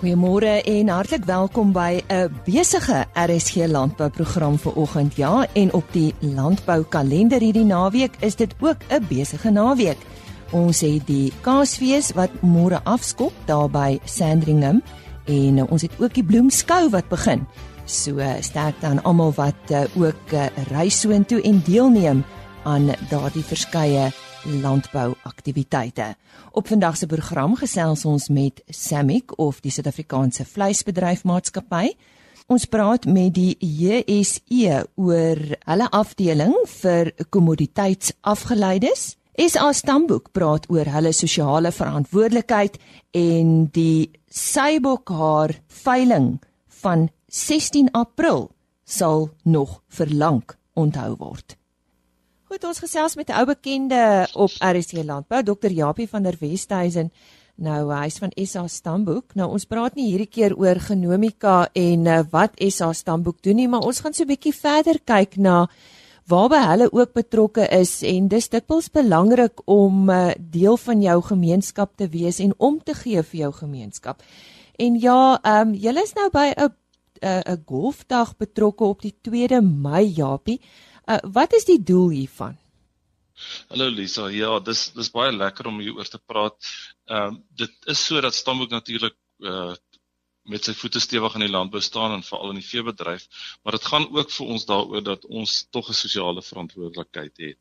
Goeiemôre en hartlik welkom by 'n besige RSG landbouprogram vir oggend. Ja, en op die landboukalender hierdie naweek is dit ook 'n besige naweek. Ons het die Kaasfees wat môre afskop daar by Sandringham en ons het ook die Bloemskou wat begin. So sterk dan almal wat uh, ook uh, reis soontoe en deelneem aan daardie verskeie landbouaktiwiteite. Op vandag se program gesels ons met Samick of die Suid-Afrikaanse Vleisbedryf Maatskappy. Ons praat met die JSE oor hulle afdeling vir kommoditeitsafgeleides. SA Stamboek praat oor hulle sosiale verantwoordelikheid en die Seibokhaar veiling van 16 April sal nog verlang onthou word. Goed, ons gesels met 'n ou bekende op RC Landbou, Dr. Japie van der Westhuizen. Nou hy's van SA Stamboek. Nou ons praat nie hierdie keer oor genomika en uh, wat SA Stamboek doen nie, maar ons gaan so 'n bietjie verder kyk na waarby hulle ook betrokke is en dis dikwels belangrik om uh, deel van jou gemeenskap te wees en om te gee vir jou gemeenskap. En ja, ehm um, julle is nou by 'n 'n golfdag betrokke op die 2de Mei, Japie. Uh, wat is die doel hiervan? Hallo Lisa. Ja, dis dis baie lekker om hieroor te praat. Ehm uh, dit is so dat Stamboek natuurlik uh met sy voete stewig in die landbou staan en veral in die veebedryf, maar dit gaan ook vir ons daaroor dat ons tog 'n sosiale verantwoordelikheid het.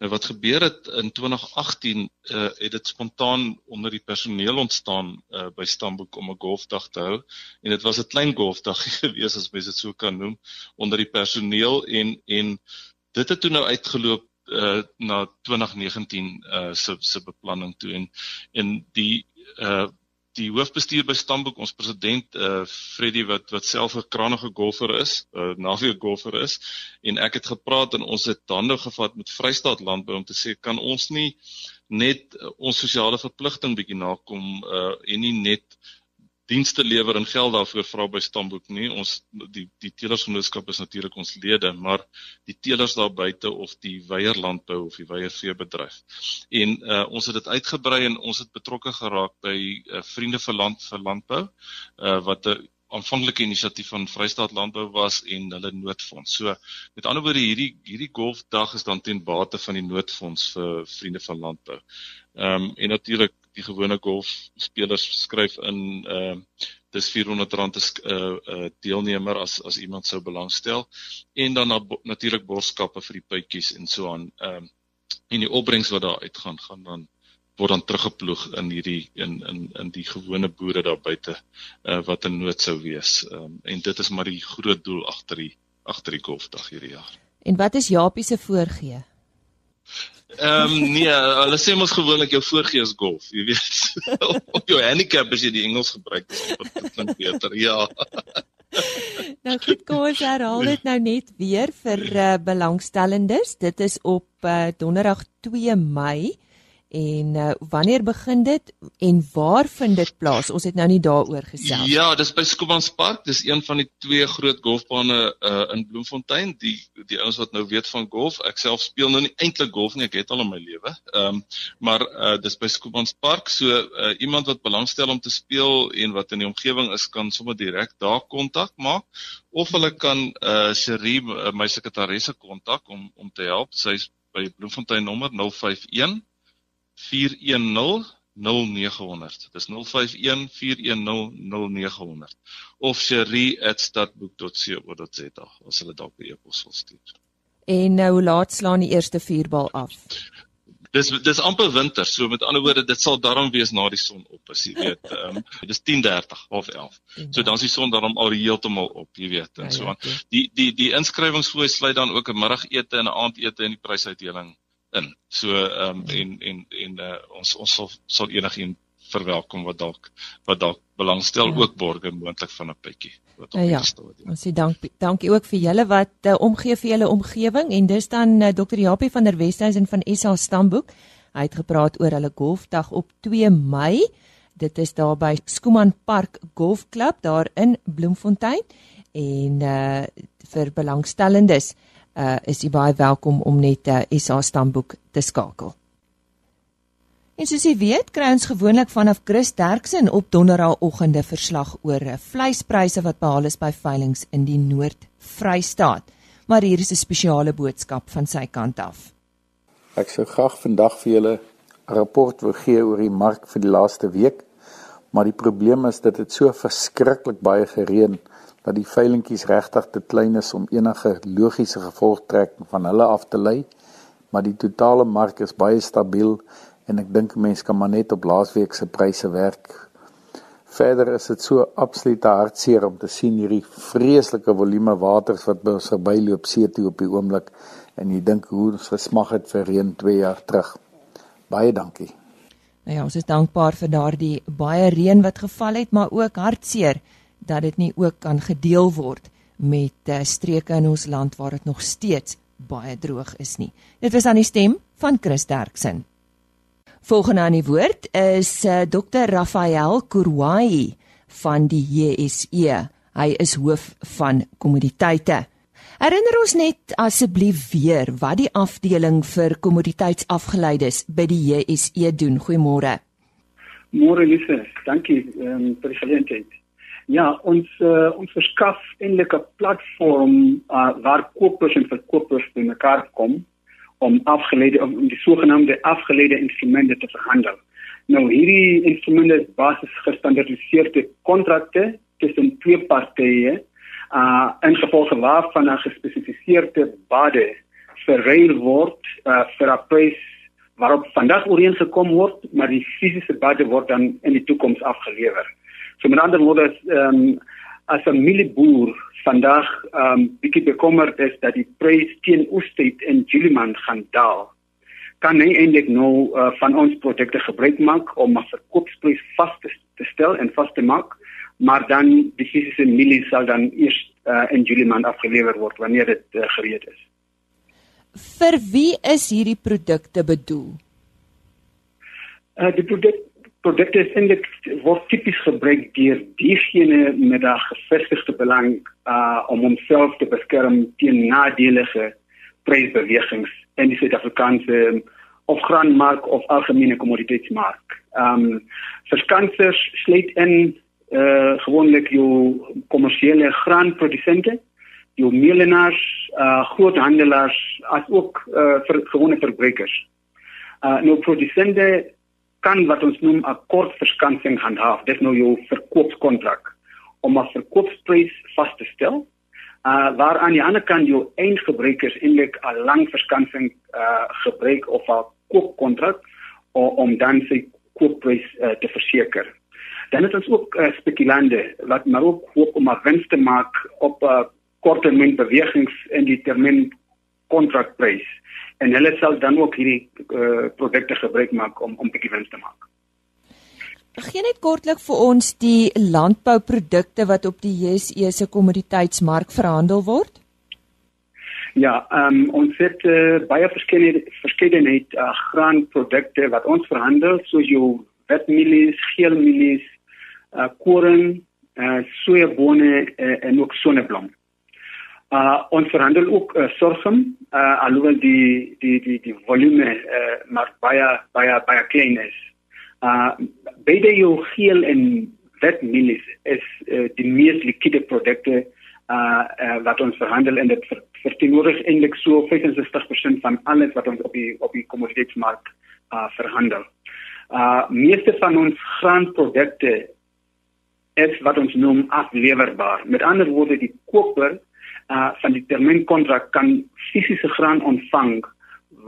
Nou wat gebeur het in 2018 uh het dit spontaan onder die personeel ontstaan uh by Stamboek om 'n golfdag te hou en dit was 'n klein golfdag gewees as mens dit so kan noem onder die personeel en en dit het toe nou uitgeloop uh na 2019 uh se se beplanning toe en en die uh die hoofbestuur by Stamboek ons president uh Freddie wat wat self 'n krangige golfer is, 'n uh, naweek golfer is en ek het gepraat en ons het hande gevat met Vrystaat Landbou om te sê kan ons nie net uh, ons sosiale verpligting bietjie nakom uh en nie net dienste lewer en geld daarvoor vra by Stamboek nie. Ons die die teelersgenootskap is natuurlik ons lede, maar die teelers daar buite of die weierlandbou of die weierveebedryf. En uh ons het dit uitgebrei en ons het betrokke geraak by uh, vriende vir land vir landbou uh wat 'n aanvanklike inisiatief van Vrystaat Landbou was en hulle noodfonds. So met ander woorde hierdie hierdie golfdag is dan ten bate van die noodfonds vir vriende van landbou. Ehm um, en natuurlik die gewone golf spelers skryf in ehm uh, dis R400 'n uh, uh, deelnemer as as iemand sou belangstel en dan na, natuurlik borgskappe vir die puitjies en so aan ehm um, en die opbrengs wat daar uitgaan gaan dan word dan teruggeploeg in hierdie in in in die gewone boere daar buite uh, wat in nood sou wees. Ehm um, en dit is maar die groot doel agter die agter die golfdag hierdie jaar. En wat is Japie se voorgee? Ehm um, nee, hulle sê mos gewoonlik jou voorgees golf, jy weet. op jou handicap as jy die Engels gebruik, klink beter. Ja. nou goed, kom ons herhaal dit nou net weer vir uh, belangstellendes. Dit is op uh, Donderdag 2 Mei. En uh, wanneer begin dit en waar vind dit plaas? Ons het nou nie daaroor gesels. Ja, dis by Skobans Park. Dis een van die twee groot golfbane uh, in Bloemfontein. Die die ouens wat nou weet van golf, ek self speel nou nie eintlik golf nie, ek het al in my lewe. Ehm um, maar uh, dis by Skobans Park. So uh, iemand wat belangstel om te speel en wat in die omgewing is, kan sommer direk daar kontak maak of hulle kan uh, Cherie, uh, my sekretaresse kontak om om te help. Sy's by Bloemfontein nommer 051 410 0900. Dis 051 410 0900 of cherie@stadboek.co.za as hulle dalk 'n e-pos wil stuur. En nou laat slaan die eerste vuurbal af. Dis dis amper winter, so met ander woorde dit sal darm wees na die son op, as jy weet. Ehm um, dis 10:30 of 11. So dan is die son darm al heeltemal op, jy weet, en ja, so aan. Ja, die die die inskrywingsfooi sluit dan ook 'n middagete en 'n aandete en die prysuitdeling in. So ehm um, en en en uh, ons ons sal sal enigiemand verwelkom wat dalk wat dalk belangstel ja. ook borge moontlik van 'n pikkie wat op ja. Ja. Ons sê dank dankie ook vir julle wat uh, omgee vir julle omgewing en dis dan uh, Dr. Japie van der Westhuizen van SA Stamboek. Hy het gepraat oor hulle golfdag op 2 Mei. Dit is daar by Skooman Park Golfklub daar in Bloemfontein en uh vir belangstellendes uh, is u baie welkom om net uh, SA stamboek te skakel. En soos jy weet, kry ons gewoonlik vanaf Chris Derksen op donderdagoggende verslag oor vleispryse wat behaal is by veilinge in die Noord-Vrystaat. Maar hier is 'n spesiale boodskap van sy kant af. Ek sou graag vandag vir julle 'n rapport wil gee oor die mark vir die laaste week, maar die probleem is dat dit so verskriklik baie gereën dat die veilingkies regtig te klein is om enige logiese gevolgtrekking van hulle af te lei, maar die totale mark is baie stabiel en ek dink mense kan maar net op laasweek se pryse werk. Verder is dit so absoluut hartseer om te sien hierdie vreeslike volume waters wat by ons verbyloop see toe op die oomblik en jy dink hoe ons gesmag het vir reën 2 jaar terug. Baie dankie. Nou ja, ons is dankbaar vir daardie baie reën wat geval het, maar ook hartseer dat dit nie ook kan gedeel word met uh, streke in ons land waar dit nog steeds baie droog is nie. Dit was aan die stem van Chris Derksen. Volgende aan die woord is uh, eh, Dr. Rafael Kurwai van die JSE. Hy is hoof van kommoditeite. Herinner ons net asseblief weer wat die afdeling vir kommoditeitsafgeleides by die JSE doen. Goeiemôre. Môre Lise, dankie um, vir die geleentheid. Ja, ons uh, ons verskaf eintlik 'n platform uh, waar kopers en verkopers bymekaar kom om afgeleide om die sogenaamde afgeleide instrumente te verhandel. Nou hierdie instrumente is basies gestandardiseerde kontrakte tussen twee partye uh in gevolge waarvan 'n gespesifiseerde bade verruil word uh vir 'n prys waarop vandag ooreengekom word, maar die fisiese bade word dan in die toekoms afgelewer. So met ander woorde, ehm um, as 'n mielieboer vandag ehm um, bietjie bekommerd is dat die prys teen oestyd in Juliman gaan daal, kan hy eintlik nou uh, van ons produkte gebruik maak om 'n verkoopsprys vas te, te stel en vas te maak, maar dan die fisiese mielie sal dan eers uh, in Juliman afgelewer word wanneer dit uh, gereed is. Vir wie is hierdie produkte bedoel? Uh, die produkte produkte is eintlik word tipies gebruik deur diegene met 'n gevestigde belang uh om homself te beskerm teen nadelige prysbewegings in die Suid-Afrikaanse um, of graanmark of algemene kommoditeitsmark. Um verskansers sluit in uh gewoonlik jou kommersiële graanprodusente, jou meelenaars, uh groothandelaars as ook uh vir gewone verbruikers. Uh nou produsente kan wat ons noem 'n kort verskansing handhaaf. Dit nou jou verkoopskontrak om 'n verkoopsprys vas te stel. Uh waar aan die ander kant jou eindgebruikers eintlik 'n lang verskansing uh gebruik of 'n koopkontrak om dan sy koopprys uh, te verseker. Dan het ons ook uh, spekulante wat maar ook hoop om 'n wins te maak op 'n uh, korttermynbewegings in die termyn kontrakprys en hulle sal dan ook hierdie uh, produkte gebruik maak om om bietjie wins te maak. Geen net kortlik vir ons die landbouprodukte wat op die JSE se kommoditeitsmark verhandel word? Ja, ehm um, ons het uh, baie verskillende verskeidenheid uh, graanprodukte wat ons verhandel, soos jou witmielies, geelmielies, uh, koring, uh, sojabone uh, en ook sonneblom. Uh ons verhandel ook uh, sorghum, uh alhoewel die die die die volume uh maar baie baie baie klein is. Uh beide jou geel en wit mielies is uh, die mees liquide produkte uh, uh wat ons verhandel en dit verteenwoordig eintlik so 65% van alles wat ons op die op die kommoditeitsmark uh verhandel. Uh meeste van ons graanprodukte is wat ons noem afleverbaar. Met ander woorde die koper uh van die termynkontrak kan fisiese graan ontvang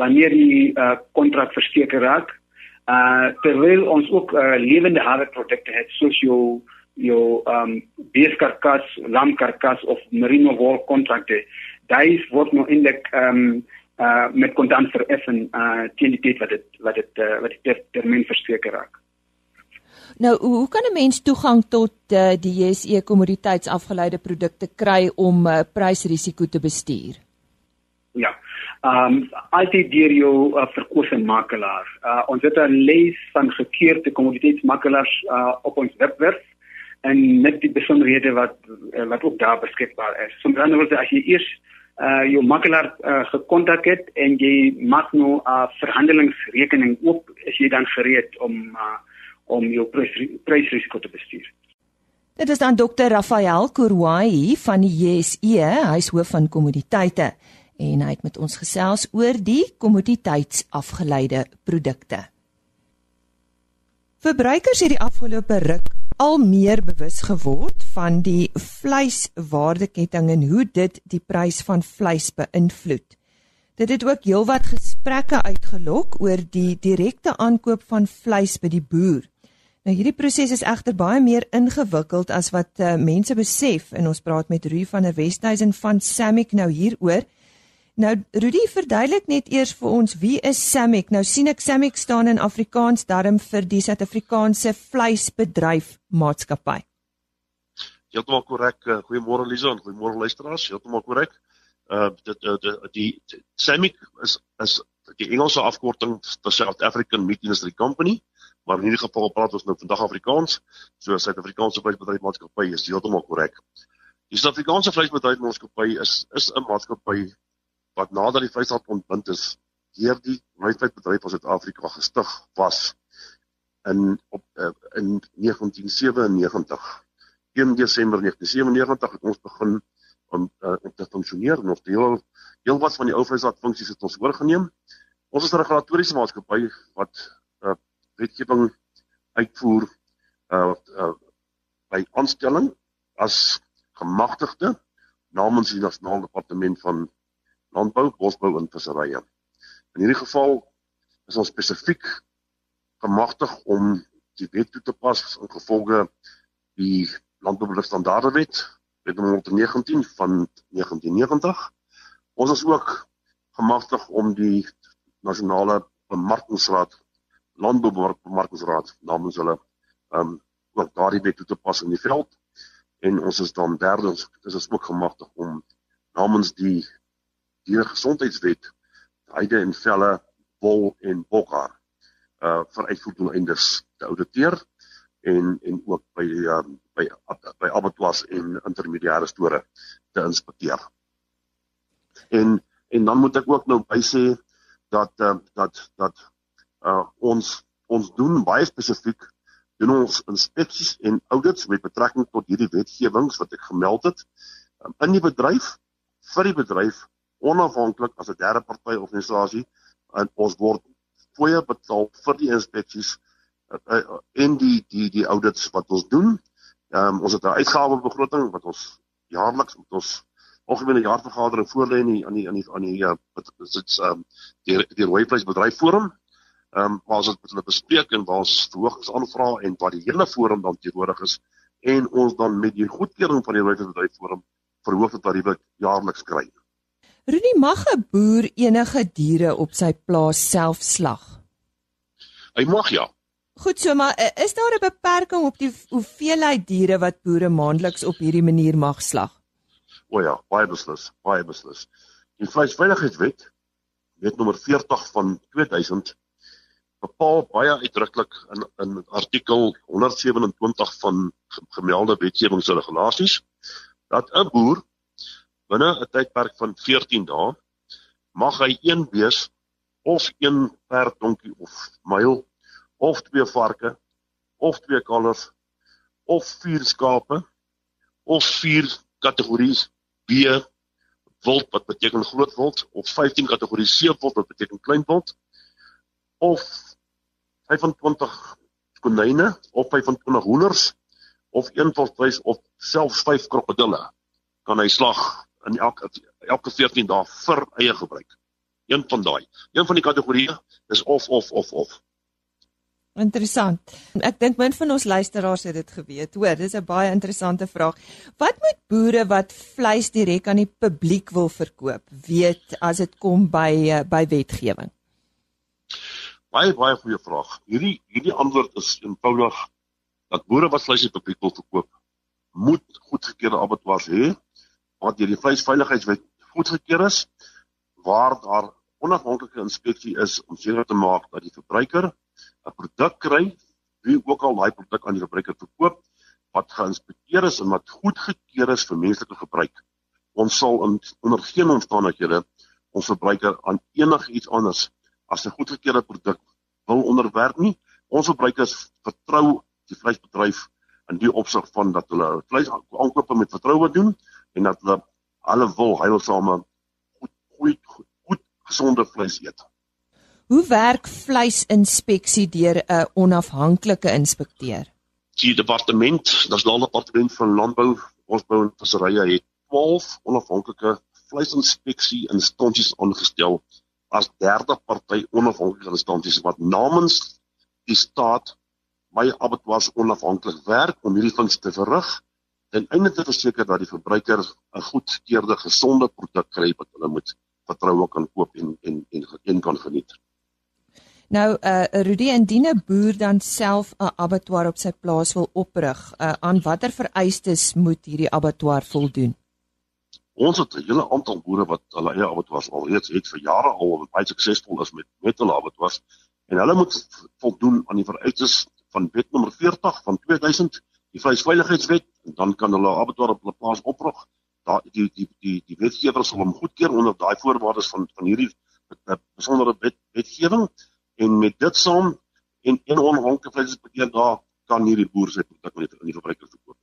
wanneer die uh kontrak versteker raak. Uh terwyl ons ook uh lewende haverprodukte het soos jou jou um beeskarkas, lamkarkas of merino wol kontrakte. Daai word nou eintlik um uh met kontant vereffen uh teen die tyd wat dit wat dit uh, wat die termyn versteker raak. Nou, hoe kan 'n mens toegang tot uh, die JSE kommoditeitsafgeleide produkte kry om uh, prysrisiko te bestuur? Ja. Ehm um, altyd deur jou uh, verkoopsmakelaar. Uh, ons het 'n lys van gekeurde kommoditeitsmakelaars uh, op ons webwerf en met die besonderhede wat wat ook daar beskikbaar is. So dan jy as jy eers uh jou makelaar uh, gekontak het en jy maak nou 'n uh, verhandelingsrekening oop, is jy dan gereed om uh, om jou prysrisiko te bestuur. Dit is dan Dr. Rafael Kurwai van die JSE, hy is hoof van kommoditeite en hy het met ons gesels oor die kommoditeitsafgeleide produkte. Verbruikers het die afgelope ruk al meer bewus geword van die vleiswaardeketting en hoe dit die prys van vleis beïnvloed. Dit het ook heelwat gesprekke uitgelok oor die direkte aankoop van vleis by die boer. Nou hierdie proses is egter baie meer ingewikkeld as wat uh, mense besef en ons praat met Rui van der Westhuizen van Samic nou hieroor. Nou Rudy verduidelik net eers vir ons wie is Samic? Nou sien ek Samic staan in Afrikaans darm vir die Suid-Afrikaanse vleisbedryf maatskappy. Heeltemal korrek. Eh, goeiemôre Liso en goeiemôre luisteraars. Heeltemal korrek. Uh dit uh, die, die, die Samic is is die Engelse afkorting vir South African Meat Industry Company, maar in hierdie geval praat ons nou vandag Afrikaans. So Suid-Afrikaanse vleisbedryf maatskappy is heeltemal korrek. Die Suid-Afrikaanse vleisbedryf maatskappy is is 'n maatskappy wat nadat die Vrystaat ontbind is deur die Vryheidsbedryf van Suid-Afrika gestig was in op uh, in 1997 1 Desember 1997 het ons begin om uh, om te funksioneer en ons deel heel wat van die ou Vrystaat funksies het ons oorgeneem. Ons is 'n regulatoriese maatskappy wat uh, wetgewing uitvoer uh, uh by aanstelling as gemagtigde namens die nasionale departement van landbou, bosbou en visserye. In hierdie geval is ons spesifiek gemagtig om die wet toe te pas in gevolge die landboubedryfstandardewet wet nommer 19 van 1990. Ons is ook gemagtig om die nasionale bemarkingsraad landboubemarkingsraad namens hulle ehm um, ook daardie wet toe te pas in die veld en ons is dan derdens is ons ook gemagtig om namens die deur gesondheidswet heide en velle wol en bokhaar uh vir uitvoerdoeleindes te auditeer en en ook by uh, by by abattoirs en intermediêre store te inspekteer. En en dan moet ek ook nou bysê dat uh, dat dat uh ons ons doen baie spesifiek doen ons inspeksies en audits met betrekking tot hierdie wetgewings wat ek gemeld het um, in die bedryf vir die bedryf onafhanklik as 'n derde party organisasie en ons word fooie betaal vir die inspeksies uh, uh, en die die die audits wat ons doen. Ehm um, ons het 'n uitgawebegroting wat ons jaarliks met ons algemene jaarvergadering voorlê in die aan die aan die aan die uh, dit ehm um, die die rooi vleis bedryf forum. Ehm um, waar ons dit met hulle bespreek en waar ons verhogings aanvra en waar die hele forum dan teenwoordig is en ons dan met die goedkeuring van die rooi vleis bedryf forum verhoogde tariewe jaarliks kry. Rudy mag 'n boer enige diere op sy plaas self slag. Hy mag ja. Goed so, maar eh, is daar 'n beperking op die hoeveelheid diere wat boere maandeliks op hierdie manier mag slag? O ja, baie beslis, baie beslis. Die vleisveiligheidswet, wet nommer 40 van 2000 bepaal baie uitdruklik in in artikel 127 van gemelde wetgewingsregulasies dat 'n boer binne 'n tydperk van 14 dae mag hy een bees of een perd donkie of myl of twee varke of twee kalvers of vier skape of vier kategorieë B wild wat beteken groot wild of 15 kategorieë C wild wat beteken klein wild of 25 konyne of 25 hoenders of een tot wys of selfs 5 krokodille kan hy slag in elke elke 14 dae vir eie gebruik. Een van daai. Een van die kategorieë is of of of of. Interessant. Ek dink min van ons luisteraars het dit geweet. Hoor, dis 'n baie interessante vraag. Wat moet boere wat vleis direk aan die publiek wil verkoop weet as dit kom by eh, by wetgewing? Baie baie goeie vraag. Hierdie hierdie antwoord is eenvoudig dat boere wat vleis aan die wil verkoop, moet goedgekeurde abattoirs hê wat deur die vleisveiligheidswet goedgekeur is waar daar onafhanklike inspeksie is om seker te maak dat die verbruiker 'n produk kry wie ook al daai produk aan die verbruiker verkoop wat geïnspekteer is en wat goedgekeur is vir menslike gebruik ons sal in onder geen omstandighede ons verbruiker aan enigiets anders as 'n goedgekeurde produk wil onderwerp nie. Ons verbruikers vertrou die vleisbedryf in die opsig van dat hulle vleis aankope met vertroue doen en dat hulle alle wil heilsame goed goed goed gesonde vleis eet. Hoe werk vleisinspeksie deur 'n onafhanklike inspekteur? Die departement, dis die departement van landbou, bosbou en visserye het 12 onafhanklike vleisinspeksie instansies aangestel as derde party onafhanklike instansies wat namens die staat my abattoirs onafhanklik werk om hierdie funksie te verrig en einde te verseker dat die verbruiker 'n goedgekeurde gesonde produk kry wat hulle moet vertroue kan koop en en en, en kan geniet. Nou uh Rudy indien 'n boer dan self 'n abattoir op sy plaas wil oprig, uh aan watter vereistes moet hierdie abattoir voldoen? Ons het 'n hele aantal boere wat hulle eie abattoirs al reeds het vir jare al en baie suksesvol is met met hulle abattoirs en hulle moet voldoen aan die vereistes van wet nommer 40 van 2000 die vleisveiligheidswet en dan kan hulle abattoir op hulle plaas oprig. Daar die die die die wetgewer sal hom goedkeur onder daai voorwaardes van van hierdie besondere wet wetgewing en met dit saam en en onafhanklike vleisinspekteur daar kan hierdie boer sy produk net aan die verbruiker verkoop.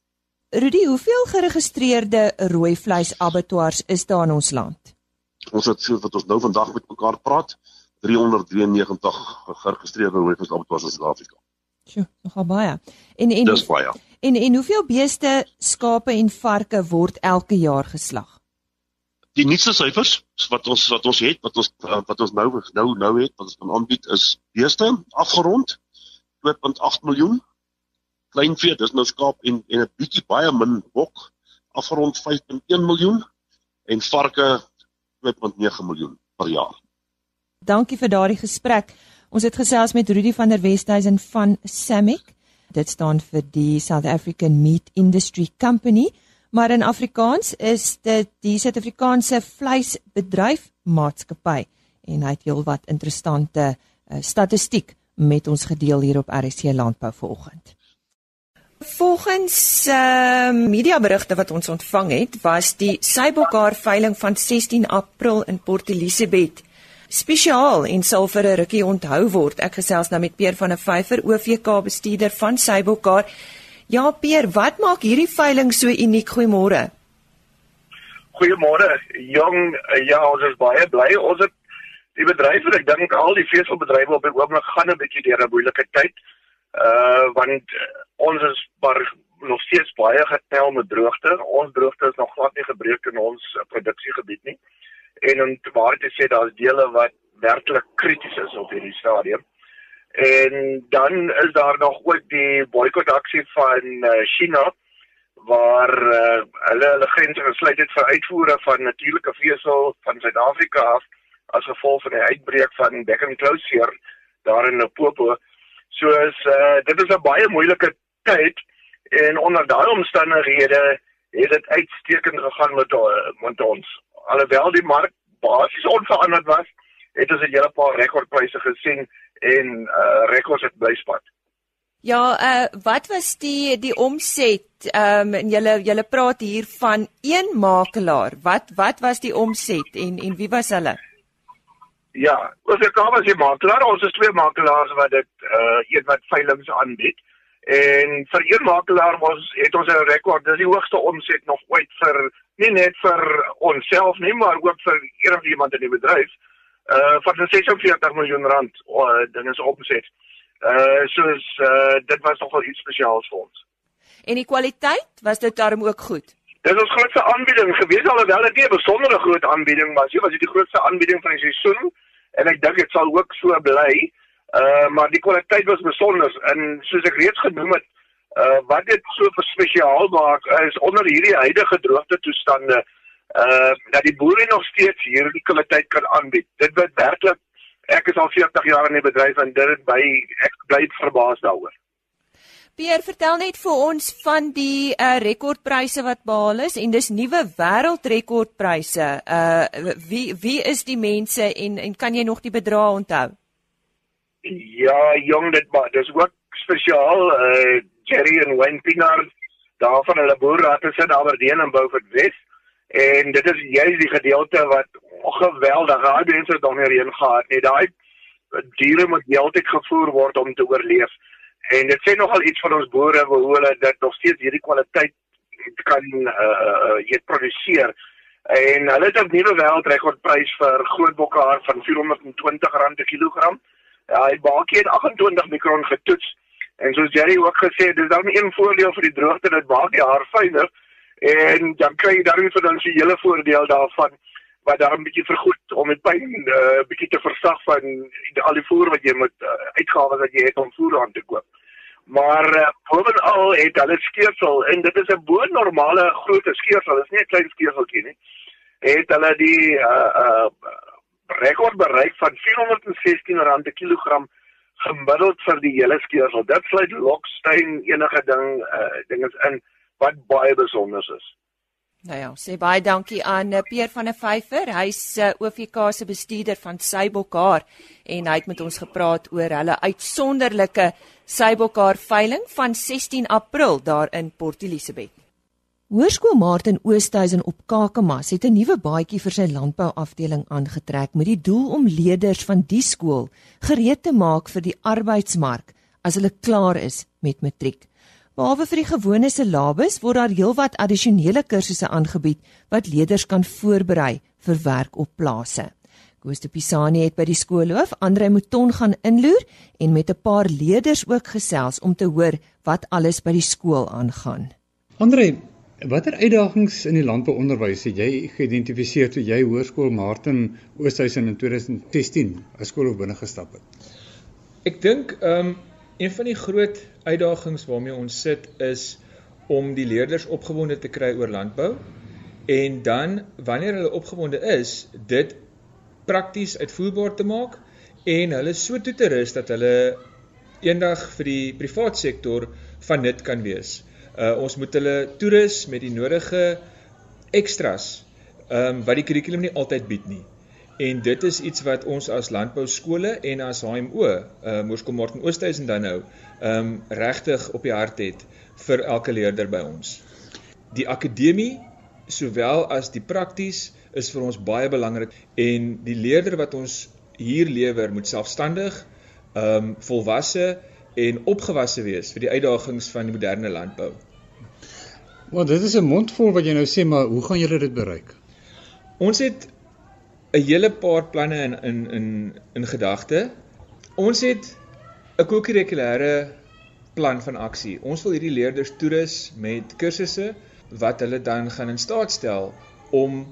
Rudy, hoeveel geregistreerde rooi vleis abattoirs is daar in ons land? Ons het so wat ons nou vandag met mekaar praat, 393 geregistreerde rooi vleis abattoirs in Suid-Afrika. Sjoe, nogal baie. En en Dis baie. En en hoeveel beeste, skape en varke word elke jaar geslag? Die nuutste syfers wat ons wat ons het, wat ons wat ons nou nou nou het, wat ons kan aanbied is beeste afgerond 2.8 miljoen. Kleinvee, dis nou skaap en en 'n bietjie baie min bok afgerond 5.1 miljoen en varke 2.9 miljoen per jaar. Dankie vir daardie gesprek. Ons het gesels met Rudy van der Westhuizen van Samick. Dit staan vir die South African Meat Industry Company, maar in Afrikaans is dit die Suid-Afrikaanse Vleisbedryf Maatskappy en hy het heelwat interessante uh, statistiek met ons gedeel hier op RC Landbou vanoggend. Volgens uh, mediaberigte wat ons ontvang het, was die Sybokar veiling van 16 April in Port Elizabeth spesiaal en sal vir 'n rukkie onthou word. Ek gesels nou met Peer van der Vyver, OVK bestuurder van Sybokar. Ja, Peer, wat maak hierdie veiling so uniek? Goeiemôre. Goeiemôre. Jong, ja, ons is baie bly. Ons het die bedryf, ek dink al die veselbedrywe op die oomblik gaan 'n bietjie deur 'n moeilike tyd. Uh want ons is maar nog steeds baie getel met droogte. Ons droogte is nog glad nie gebreek in ons produksiegebied nie. En om te waar te sê daar's dele wat werklik krities is op hierdie stadium. En dan is daar nog ook die boikotaksie van uh, China waar uh, hulle hulle grense gesluit het vir uitvoere van natuurlike vesel van Suid-Afrika af as gevolg van die uitbreek van Becken Closure daar in Limpopo. So is uh, dit is 'n baie moeilike tyd en onder daai omstandighede het dit uitstekend gegaan met met ons alhoewel die mark basies onveranderd was, het ons 'n hele paar rekordpryse gesien en uh rekords het bly spat. Ja, uh wat was die die omset? Ehm um, en julle julle praat hier van een makelaar. Wat wat was die omset en en wie was hulle? Ja, ons het daar was 'n makelaar. Ons is twee makelaars wat dit uh een wat veilinge aanbied. En vir een makelaar was het ons 'n rekord. Dis die hoogste omset nog ooit vir nie net vir onsself nie, maar ook vir enige iemand in die bedryf. Uh van 46 miljoen rand uh, ding is opgeset. Uh soos uh dit was nogal iets spesiaals vir ons. En die kwaliteit, was dit daarom ook goed? Dit is ons grootste aanbieding gewees alhoewel dit nie 'n besondere groot aanbieding was nie, was dit die grootste aanbieding van die seisoen en ek dink dit sal ook so bly. Uh maar die kwaliteit was besonder en soos ek reeds genoem het, uh wat dit so spesiaal maak is onder hierdie huidige droogte toestande uh dat die boere nog steeds hierdie kwaliteit kan aanbied. Dit word werklik ek is al 40 jaar in die bedryf en dit by ek bly verbaas daaroor. Pierre, vertel net vir ons van die uh rekordpryse wat behaal is en dis nuwe wêreldrekordpryse. Uh wie wie is die mense en en kan jy nog die bedrae onthou? Ja, jong dit maar dis ook spesiaal uh Jerry en Wayne Pinaar daar van hulle boerraad is in Aberdeen en Beaufort Wes En dit is juist die gedeelte wat geweldig, daai mense het nog nie heen gehad nie. Daai diere moet heeltyd gevoer word om te oorleef. En dit sê nogal iets van ons boere hoe hulle dit nog steeds hierdie kwaliteit kan uh uh jy produseer. En hulle het 'n nuwe wêreldrekordprys vir groot bokhaar van R420 per kilogram. Hy baakie het 28 mikron getoets. En soos Jerry ook gesê het, dis dan een voordeel vir die droogte dat maak die haar fyner en dan kry jy dan dan se hele voordeel daarvan wat daar 'n bietjie vergoed om met pyn 'n uh, bietjie te versag van al die voer wat jy moet uh, uitgawes wat jy het om voer aan te koop. Maar uh, bovenal het hulle skeersel en dit is 'n bo normale groot skeersel, dit is nie 'n klein skeerseltjie nie. Het hulle die uh uh rekord bereik van R416 per kilogram gemiddeld vir die hele skeersel. Dit sluit Lockstein enige ding uh dinges in wat baie besonder is. Nou ja, sê baie dankie aan eh, Peer van der Vyver. Hy's eh, OVK se bestuurder van Sybokhaar en hy het met ons gepraat oor hulle uitsonderlike Sybokhaar veiling van 16 April daar in Port Elizabeth. Hoërskool Martin Oosthuizen op Kakamas het 'n nuwe baadjie vir sy landbouafdeling aangetrek met die doel om leerders van die skool gereed te maak vir die arbeidsmark as hulle klaar is met matriek. Behalwe vir die gewone syllabus word daar heelwat addisionele kursusse aangebied wat leerders kan voorberei vir werk op plase. Koos de Pisani het by die skoolhoof Andre Mouton gaan inloer en met 'n paar leerders ook gesels om te hoor wat alles by die skool aangaan. Andre, watter uitdagings in die landbouonderwys het jy geïdentifiseer toe jy Hoërskool Martin Oosthuizen in 2016 as skoolhoof binne gestap het? Ek dink ehm um, een van die groot uitdagings waarmee ons sit is om die leerders opgewonde te kry oor landbou en dan wanneer hulle opgewonde is, dit prakties uitvoerbaar te maak en hulle so toe te rus dat hulle eendag vir die privaat sektor van nut kan wees. Uh ons moet hulle toerus met die nodige ekstras ehm um, wat die kurrikulum nie altyd bied nie. En dit is iets wat ons as landbou skole en as HMO, uh Moorskool Martin Oosthuizen dan nou, ehm um, regtig op die hart het vir elke leerder by ons. Die akademie sowel as die prakties is vir ons baie belangrik en die leerder wat ons hier lewer moet selfstandig, ehm um, volwasse en opgewasse wees vir die uitdagings van die moderne landbou. Want dit is 'n mondvol wat jy nou sê, maar hoe gaan julle dit bereik? Ons het 'n hele paar planne in in in in gedagte. Ons het 'n kurrikulêre plan van aksie. Ons wil hierdie leerders toerus met kursusse wat hulle dan gaan in staat stel om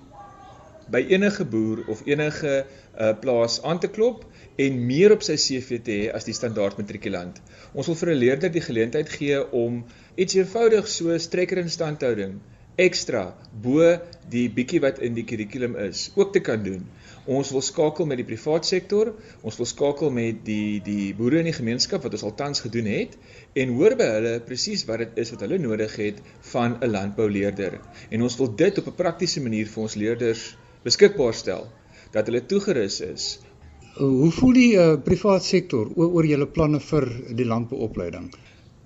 by enige boer of enige uh, plaas aan te klop en meer op sy CV te hê as die standaard matrikulant. Ons wil vir 'n leerder die geleentheid gee om iets eenvoudig soos trekker instandhouding ekstra bo die bietjie wat in die kurrikulum is ook te kan doen. Ons wil skakel met die privaat sektor, ons wil skakel met die die boere in die gemeenskap wat ons al tans gedoen het en hoor by hulle presies wat dit is wat hulle nodig het van 'n landbouleerder. En ons wil dit op 'n praktiese manier vir ons leerders beskikbaar stel dat hulle toegerus is. Hoe voel die uh, privaat sektor oor, oor julle planne vir die landbouopleiding?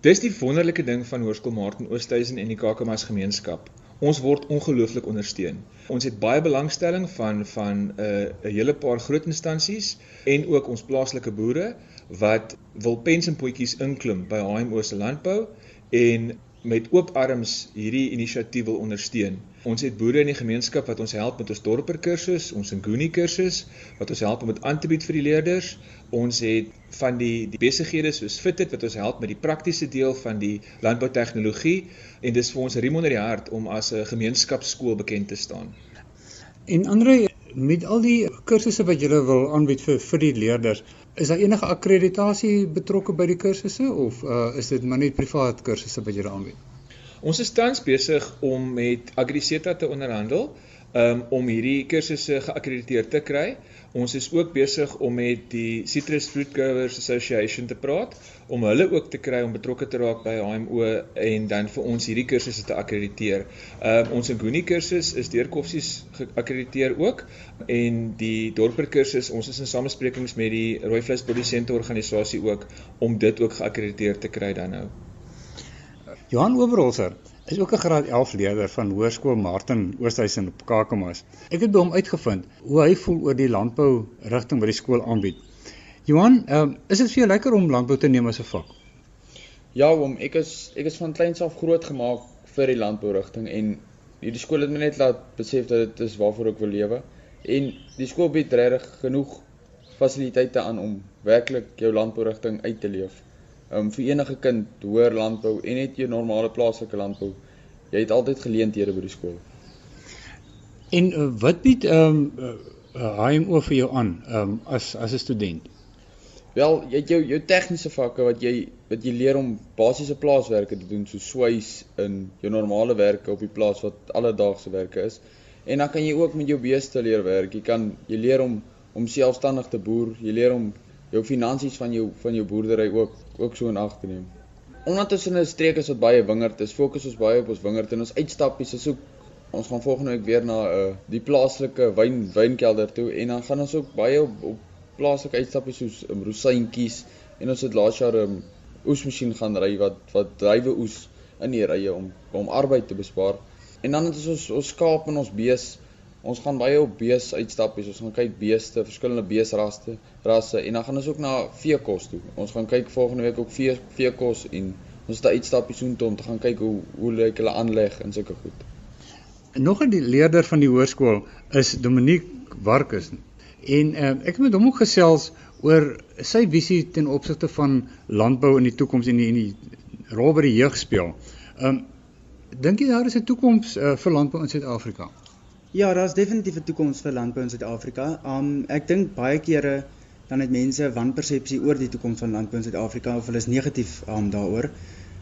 Dis die wonderlike ding van Hoërskool Martin Oosthuizen en die Kakamas gemeenskap. Ons word ongelooflik ondersteun. Ons het baie belangstelling van van 'n uh, 'n hele paar groot instansies en ook ons plaaslike boere wat wil pensioenpotjies inklim by HMO se landbou en met oop arms hierdie inisiatief wil ondersteun. Ons het boere in die gemeenskap wat ons help met ons dorper kursus, ons Nguni kursus wat ons help om dit aan te bied vir die leerders. Ons het van die die besighede soos Fitted wat ons help met die praktiese deel van die landboutegnologie en dis vir ons riem onder die hart om as 'n gemeenskapskool bekend te staan. En Andre, met al die kursusse wat jy wil aanbied vir vir die leerders, is daar enige akkreditasie betrokke by die kursusse of uh, is dit maar net privaat kursusse wat jy aanbied? Ons is tans besig om met Agriseta te onderhandel um, om hierdie kursusse geakkrediteer te kry. Ons is ook besig om met die Citrus Fruit Growers Association te praat om hulle ook te kry om betrokke te raak by HMO en dan vir ons hierdie kursusse te akkrediteer. Um, ons Nguni kursus is deur Koffsies geakkrediteer ook en die dorper kursus ons is in samesprekings met die rooi vleis produsente organisasie ook om dit ook geakkrediteer te kry dan nou. Johan Oberholzer, is ook 'n graad 11 leerder van Hoërskool Martin Oosthuizen op Kakamas. Ek het by hom uitgevind hoe hy voel oor die landbou rigting wat die skool aanbied. Johan, um, is dit vir jou lekker om landbou te neem as 'n vak? Ja, oom, ek is ek is van kleins af groot gemaak vir die landbourigting en hierdie skool het my net laat besef dat dit is waarvoor ek wil lewe. En die skool bied regtig genoeg fasiliteite aan om werklik jou landbourigting uit te leef. Um vir enige kind hoër landbou en net jou normale plaaslike landbou. Jy het altyd geleenthede by die skool. En uh, wat bied ehm um, uh, HMO vir jou aan ehm um, as as 'n student? Wel, jy het jou jou tegniese vakke wat jy wat jy leer om basiese plaaswerke te doen, so swys in jou normale werke op die plaas wat alledaagse werke is. En dan kan jy ook met jou beeste leer werk. Jy kan jy leer om om selfstandig te boer. Jy leer om jou finansies van jou van jou boerdery ook ook so in ag te neem. Omdat ons in 'n streek is wat baie wingerd is, fokus ons baie op ons wingerd en ons uitstappies is ook ons gaan volgende week weer na 'n uh, die plaaslike wyn wynkelder toe en dan gaan ons ook baie op, op plaaslike uitstappies soos um, rosientjies en ons het laas jaar 'n um, oesmasjien gaan ry wat wat drywe oes in die rye om om arbeid te bespaar. En dan het ons ons skaap en ons bees. Ons gaan baie op bees uitstappies. Ons gaan kyk beeste, verskillende beesrasse, rasse en dan gaan ons ook na veekos toe. Ons gaan kyk volgende week ook vee veekos en ons het 'n uitstappie soontoe om te gaan kyk hoe hoe lyk hulle aanleg en sulke goed. Nog 'n leerder van die hoërskool is Dominique Warkus. En uh, ek het met hom ook gesels oor sy visie ten opsigte van landbou in die toekoms en die en die rol by die jeug speel. Um, dink jy daar is 'n toekoms uh, vir landbou in Suid-Afrika? Ja, daar's definitief 'n toekoms vir landbou in Suid-Afrika. Um ek dink baie kere dan het mense wanpersepsie oor die toekoms van landbou in Suid-Afrika of hulle is negatief um daaroor.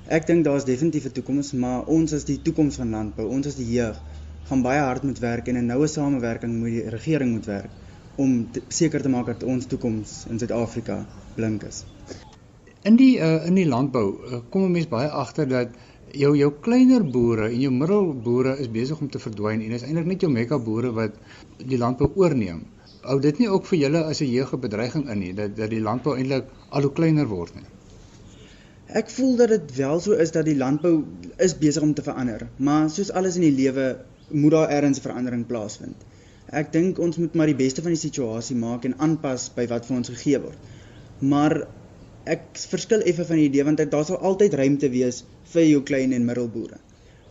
Ek dink daar's definitief 'n toekoms, maar ons as die toekoms van landbou, ons as die jeug, gaan baie hard moet werk en 'n noue samewerking met die regering moet werk om seker te maak dat ons toekoms in Suid-Afrika blink is. In die uh, in die landbou uh, kom 'n mens baie agter dat jou jou kleiner boere en jou middelboere is besig om te verdwyn en is eintlik net jou mega boere wat die landbou oorneem. Hou dit nie ook vir julle as 'n jeug 'n bedreiging in nie dat dat die landbou eintlik al hoe kleiner word nie? Ek voel dat dit wel so is dat die landbou is besig om te verander, maar soos alles in die lewe moet daar ergens verandering plaasvind. Ek dink ons moet maar die beste van die situasie maak en aanpas by wat vir ons gegee word. Maar ek verskil effe van die idee want daar sal altyd ruimte wees vir jou klein en middelboere.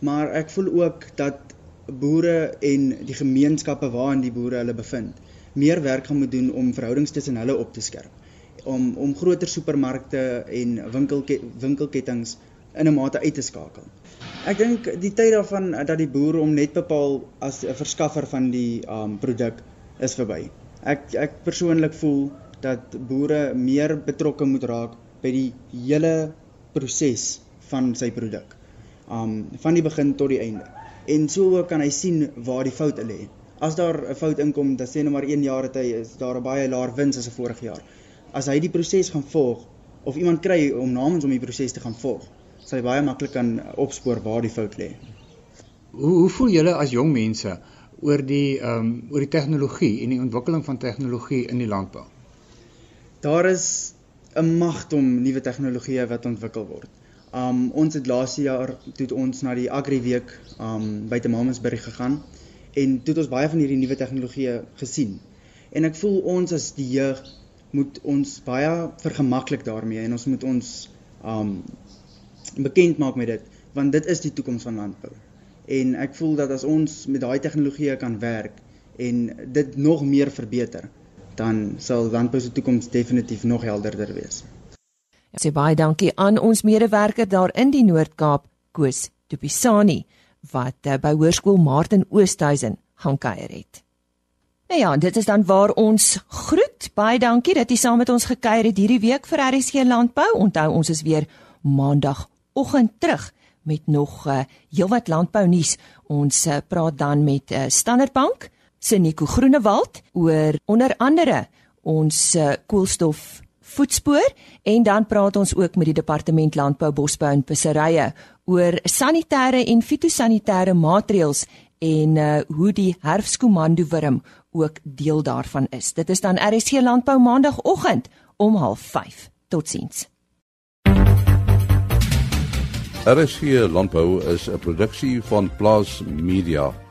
Maar ek voel ook dat boere en die gemeenskappe waarin die boere hulle bevind, meer werk gaan moet doen om verhoudings tussen hulle op te skerp om om groter supermarkte en winkelke, winkelketTINGS in 'n mate uit te skakel. Ek dink die tyd daarvan dat die boer om net bepaal as 'n verskaffer van die um produk is verby. Ek ek persoonlik voel dat boere meer betrokke moet raak by die hele proses van sy produk. Um van die begin tot die einde. En so kan hy sien waar die foute lê. As daar 'n fout inkom, dan sê nou maar 1 jaar het hy is daar 'n baie laer wins as 'n vorige jaar. As hy die proses gaan volg of iemand kry om namens hom die proses te gaan volg, sal jy baie maklik kan opspoor waar die fout lê. Hoe hoe voel julle as jong mense oor die ehm um, oor die tegnologie en die ontwikkeling van tegnologie in die landbou? Daar is 'n magdom nuwe tegnologieë wat ontwikkel word. Um ons het laas jaar toe ons na die Agri Week um by te Mamasburg gegaan en toe het ons baie van hierdie nuwe tegnologieë gesien. En ek voel ons as die jeug moet ons baie vergemaklik daarmee en ons moet ons um bekend maak met dit want dit is die toekoms van landbou. En ek voel dat as ons met daai tegnologie kan werk en dit nog meer verbeter, dan sal landbou se toekoms definitief nog helderder wees. Ek sê baie dankie aan ons medewerker daar in die Noord-Kaap, Koos Tupisani, wat uh, by Hoërskool Martin Oosthuizen gaan kuier het. Nou ja, dit is dan waar ons groet. Baie dankie dat jy saam met ons gekuier het hierdie week vir RSG Landbou. Onthou ons is weer maandag oggend terug met nog uh, heelwat landbou nuus. Ons uh, praat dan met uh, Standard Bank se Nico Groenewald oor onder andere ons uh, koolstof voetspoor en dan praat ons ook met die departement landbou bosbou en visserye oor sanitêre en fitosanitêre maatreëls en uh, hoe die herfskomando wurm ook deel daarvan is. Dit is dan RSC landbou maandagooggend om 05:30. Totsiens. RSG Landbou is 'n produksie van Plaas Media.